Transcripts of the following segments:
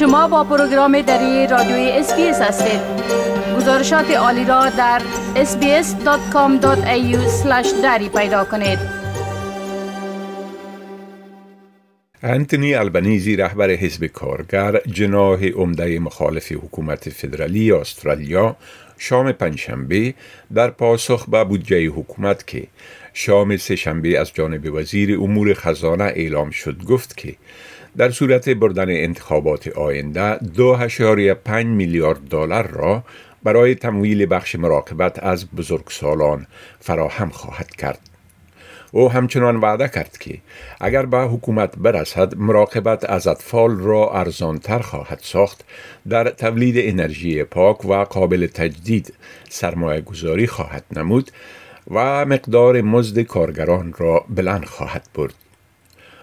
شما با پروگرام دری رادیوی SBS هستید. گزارشات عالی را در sbs.com.au دری پیدا کنید. انتونی البنیزی رهبر حزب کارگر جناح عمده مخالف حکومت فدرالی استرالیا شام پنجشنبه در پاسخ به بودجه حکومت که شام سهشنبه از جانب وزیر امور خزانه اعلام شد گفت که در صورت بردن انتخابات آینده دو پنج میلیارد دلار را برای تمویل بخش مراقبت از بزرگسالان فراهم خواهد کرد. او همچنان وعده کرد که اگر به حکومت برسد مراقبت از اطفال را ارزانتر خواهد ساخت در تولید انرژی پاک و قابل تجدید سرمایه گذاری خواهد نمود و مقدار مزد کارگران را بلند خواهد برد.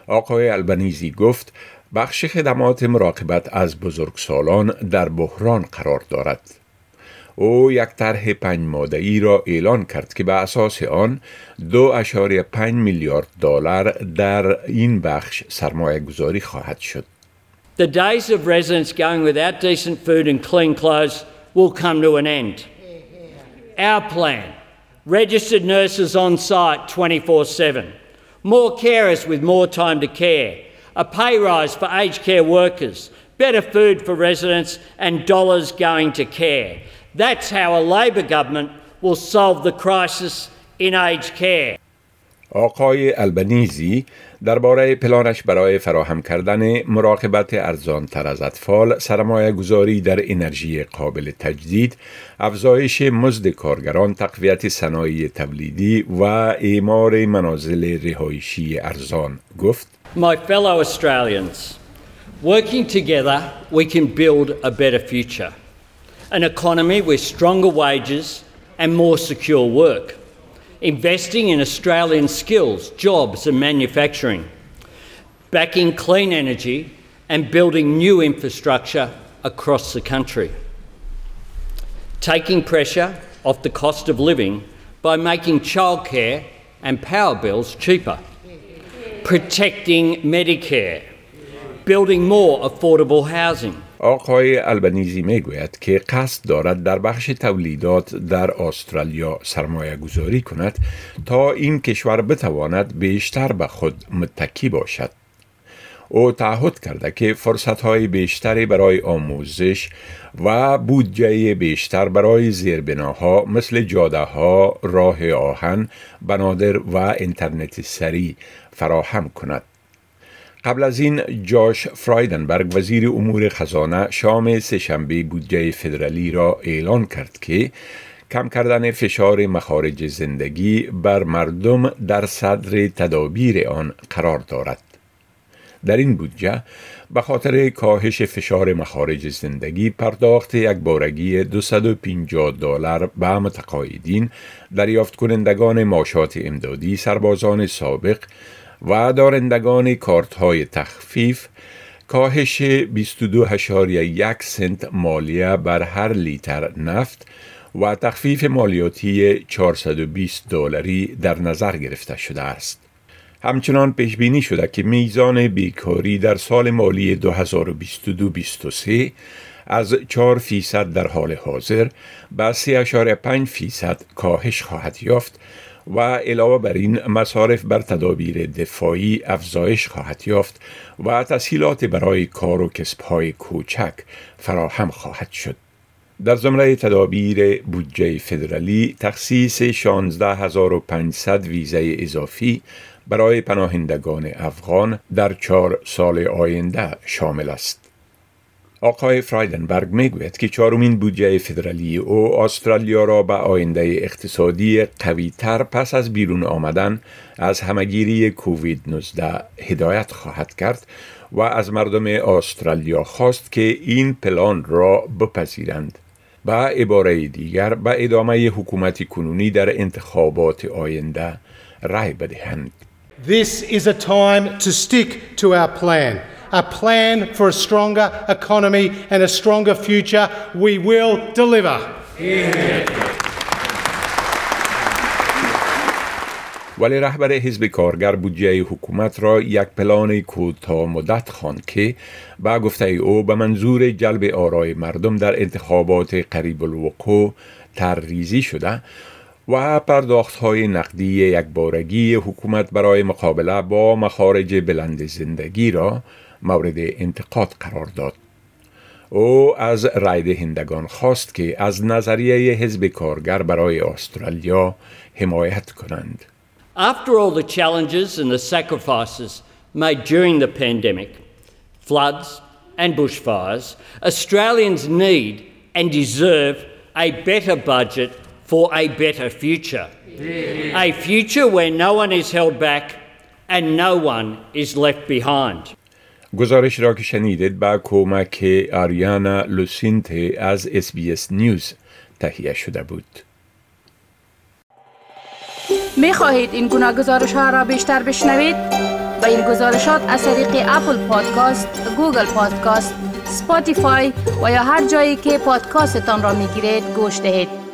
آقای البنیزی گفت بخش خدمات مراقبت از بزرگسالان در بحران قرار دارد. او یک طرح پنج ماده ای را اعلان کرد که به اساس آن دو اشاری پنج میلیارد دلار در این بخش سرمایه گذاری خواهد شد. The days of residents going without decent food and clean clothes will come to an end. Our plan registered nurses on site 24 7, more carers with more time to care, a pay rise for aged care workers, better food for residents, and dollars going to care. That's how a Labor government will solve the crisis in aged care. آقای البنیزی درباره پلانش برای فراهم کردن مراقبت ارزان تر از اطفال، سرمایه گذاری در انرژی قابل تجدید، افزایش مزد کارگران، تقویت صنایع تولیدی و اعمار منازل رهایشی ارزان گفت. My fellow Australians, working together we can build a better future. An economy with stronger wages and more secure work. Investing in Australian skills, jobs, and manufacturing, backing clean energy, and building new infrastructure across the country. Taking pressure off the cost of living by making childcare and power bills cheaper. Protecting Medicare. Building more affordable housing آقای البنیزی می گوید که قصد دارد در بخش تولیدات در استرالیا سرمایه گذاری کند تا این کشور بتواند بیشتر به خود متکی باشد. او تعهد کرده که فرصت های بیشتری برای آموزش و بودجه بیشتر برای زیربناها مثل جاده ها، راه آهن، بنادر و اینترنت سری فراهم کند. قبل از این جاش فرایدنبرگ وزیر امور خزانه شام سهشنبه بودجه فدرالی را اعلان کرد که کم کردن فشار مخارج زندگی بر مردم در صدر تدابیر آن قرار دارد. در این بودجه به خاطر کاهش فشار مخارج زندگی پرداخت یک بارگی 250 دلار به متقاعدین دریافت کنندگان ماشات امدادی سربازان سابق و دارندگان کارت های تخفیف کاهش 22.1 سنت مالیه بر هر لیتر نفت و تخفیف مالیاتی 420 دلاری در نظر گرفته شده است. همچنان پیش بینی شده که میزان بیکاری در سال مالی 2022-23 از 4 فیصد در حال حاضر به 3.5 فیصد کاهش خواهد یافت و علاوه بر این مصارف بر تدابیر دفاعی افزایش خواهد یافت و تسهیلات برای کار و کسبهای کوچک فراهم خواهد شد. در زمره تدابیر بودجه فدرالی تخصیص 16500 ویزه اضافی برای پناهندگان افغان در چهار سال آینده شامل است. آقای فرایدنبرگ می‌گوید که چهارمین بودجه فدرالی او استرالیا را به آینده اقتصادی قویتر پس از بیرون آمدن از همگیری کووید 19 هدایت خواهد کرد و از مردم استرالیا خواست که این پلان را بپذیرند. به عباره دیگر به ادامه حکومت کنونی در انتخابات آینده رای بدهند. This is a time to stick to our plan. A plan for a stronger economy and a stronger future. We will deliver. ولی رهبر حزب کارگر بودجه حکومت را یک پلان کوتاه مدت خواند که با گفته او به منظور جلب آرای مردم در انتخابات قریب الوقوع ترریزی شده و پرداخت های نقدی یک بارگی حکومت برای مقابله با مخارج بلند زندگی را مورد انتقاد قرار داد. او از رای دهندگان خواست که از نظریه حزب کارگر برای استرالیا حمایت کنند. After all the challenges and the sacrifices made during the pandemic, floods and bushfires, Australians need and deserve a better budget for a better future. A future where no one is held back and no one is left behind. گزارش را که شنیدید با کمک آریانا لوسینت از SBS News تهیه شده بود. می خواهید این گونه گزارش ها را بیشتر بشنوید؟ با این گزارشات از طریق Apple Podcast، Google Podcast، Spotify و یا هر جایی که پادکاستتان را می گیرید گوش دهید.